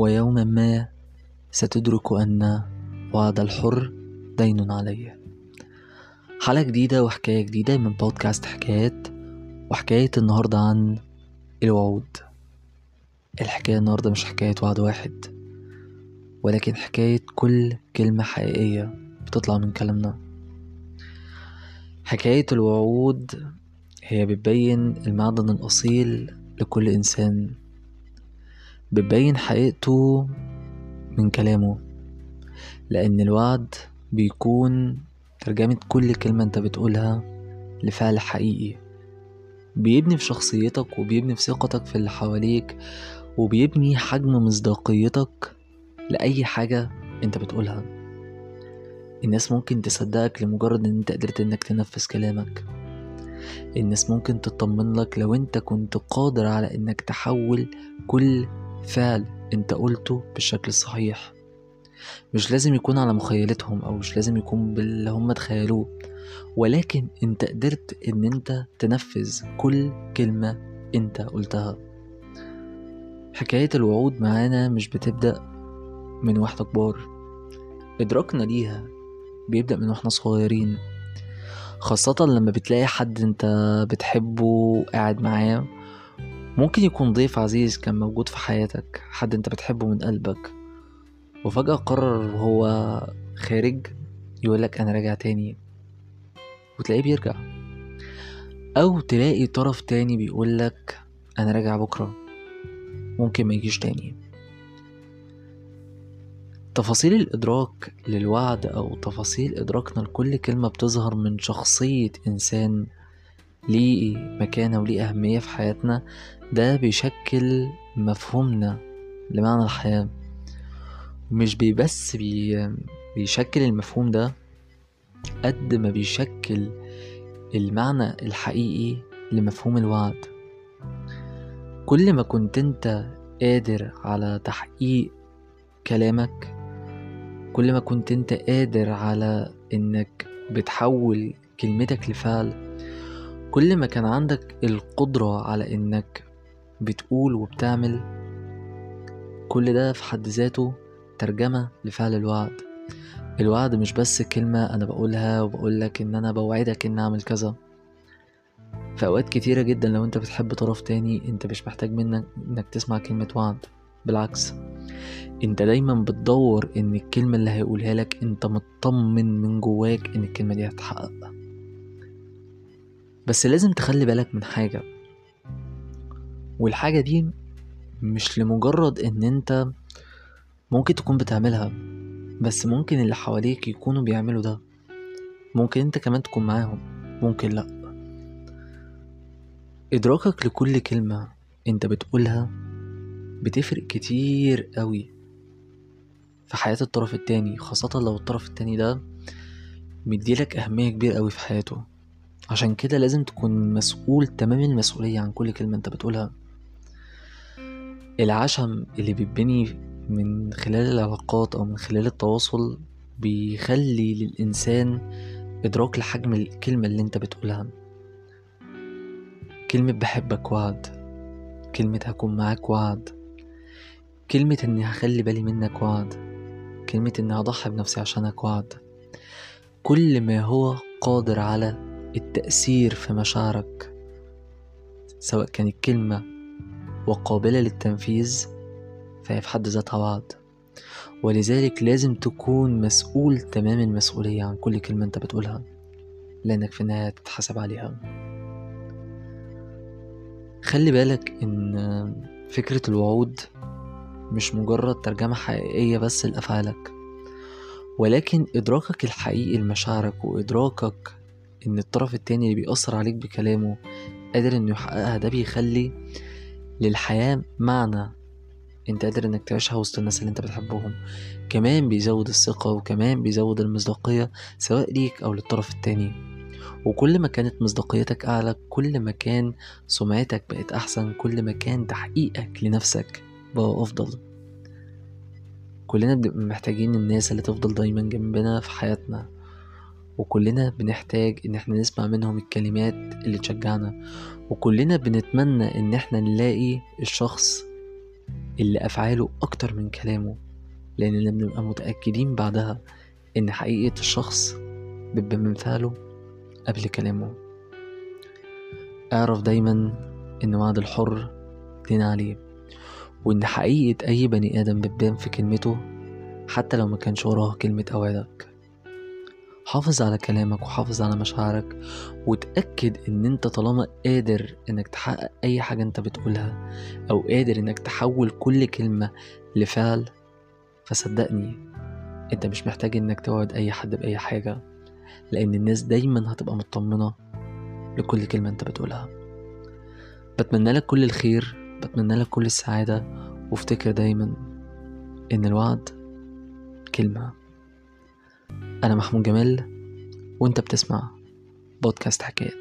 ويوما ما ستدرك أن وعد الحر دين عليه. حلقة جديدة وحكاية جديدة من بودكاست حكايات وحكاية النهاردة عن الوعود. الحكاية النهاردة مش حكاية وعد واحد ولكن حكاية كل كلمة حقيقية بتطلع من كلامنا. حكاية الوعود هي بتبين المعدن الأصيل لكل إنسان. بتبين حقيقته من كلامه لأن الوعد بيكون ترجمة كل كلمة أنت بتقولها لفعل حقيقي. بيبني في شخصيتك وبيبني في ثقتك في اللي حواليك وبيبني حجم مصداقيتك لأي حاجة أنت بتقولها. الناس ممكن تصدقك لمجرد إن أنت قدرت إنك تنفذ كلامك. الناس ممكن تطمن لك لو أنت كنت قادر على إنك تحول كل فعل انت قلته بالشكل الصحيح. مش لازم يكون على مخيلتهم أو مش لازم يكون باللي هم تخيلوه ولكن انت قدرت إن انت تنفذ كل كلمة انت قلتها. حكاية الوعود معانا مش بتبدأ من وإحنا كبار. إدراكنا ليها بيبدأ من وإحنا صغيرين خاصة لما بتلاقي حد انت بتحبه قاعد معاه. ممكن يكون ضيف عزيز كان موجود في حياتك حد انت بتحبه من قلبك وفجأة قرر وهو خارج يقولك أنا راجع تاني وتلاقيه بيرجع. أو تلاقي طرف تاني بيقولك أنا راجع بكرة ممكن ما يجيش تاني. تفاصيل الإدراك للوعد أو تفاصيل إدراكنا لكل كلمة بتظهر من شخصية إنسان ليه مكانة وليه أهمية في حياتنا ده بيشكل مفهومنا لمعنى الحياة. مش بس بي بيشكل المفهوم ده قد ما بيشكل المعنى الحقيقي لمفهوم الوعد. كل ما كنت أنت قادر على تحقيق كلامك كل ما كنت أنت قادر على إنك بتحول كلمتك لفعل كل ما كان عندك القدرة على إنك بتقول وبتعمل كل ده في حد ذاته ترجمة لفعل الوعد. الوعد مش بس كلمة أنا بقولها وبقولك إن أنا بوعدك إن أعمل كذا. في أوقات كتيرة جدا لو أنت بتحب طرف تاني أنت مش محتاج منك إنك تسمع كلمة وعد. بالعكس أنت دايما بتدور إن الكلمة اللي هيقولها لك أنت مطمن من جواك إن الكلمة دي هتتحقق. بس لازم تخلي بالك من حاجة. والحاجة دي مش لمجرد إن أنت ممكن تكون بتعملها بس ممكن اللي حواليك يكونوا بيعملوا ده. ممكن أنت كمان تكون معاهم ممكن لأ. إدراكك لكل كلمة أنت بتقولها بتفرق كتير قوي في حياة الطرف التاني خاصة لو الطرف التاني ده مديلك أهمية كبيرة قوي في حياته. عشان كده لازم تكون مسؤول تمام المسؤولية عن كل كلمة انت بتقولها. العشم اللي بيتبني من خلال العلاقات أو من خلال التواصل بيخلي للإنسان إدراك لحجم الكلمة اللي انت بتقولها. كلمة بحبك وعد كلمة هكون معاك وعد كلمة إني هخلي بالي منك وعد كلمة إني هضحي بنفسي عشانك وعد. كل ما هو قادر على التأثير في مشاعرك سواء كانت كلمة وقابلة للتنفيذ فهي في حد ذاتها وعد. ولذلك لازم تكون مسؤول تمام المسؤولية عن كل كلمة أنت بتقولها لأنك في النهاية تتحاسب عليها. خلي بالك إن فكرة الوعود مش مجرد ترجمة حقيقية بس لأفعالك ولكن إدراكك الحقيقي لمشاعرك وإدراكك إن الطرف التاني اللي بيأثر عليك بكلامه قادر إنه يحققها ده بيخلي للحياة معنى أنت قادر إنك تعيشها وسط الناس اللي أنت بتحبهم. كمان بيزود الثقة وكمان بيزود المصداقية سواء ليك أو للطرف التاني. وكل ما كانت مصداقيتك أعلى كل ما كان سمعتك بقت أحسن كل ما كان تحقيقك لنفسك بقى أفضل. كلنا بنبقى محتاجين الناس اللي تفضل دايما جنبنا في حياتنا. وكلنا بنحتاج إن إحنا نسمع منهم الكلمات اللي تشجعنا وكلنا بنتمنى إن إحنا نلاقي الشخص اللي أفعاله أكتر من كلامه لأننا بنبقى متأكدين بعدها إن حقيقة الشخص بتبان من فعله قبل كلامه. اعرف دايما إن وعد الحر دين عليه وإن حقيقة أي بني آدم بتبان في كلمته حتى لو ما كانش وراها كلمة أوعدك. حافظ على كلامك وحافظ على مشاعرك وتأكد إن أنت طالما قادر إنك تحقق أي حاجة أنت بتقولها أو قادر إنك تحول كل كلمة لفعل فصدقني أنت مش محتاج إنك توعد أي حد بأي حاجة لأن الناس دايما هتبقى مطمنة لكل كلمة أنت بتقولها. بتمنى لك كل الخير بتمنى لك كل السعادة وافتكر دايما إن الوعد كلمة. أنا محمود جمال وأنت بتسمع بودكاست حكايات.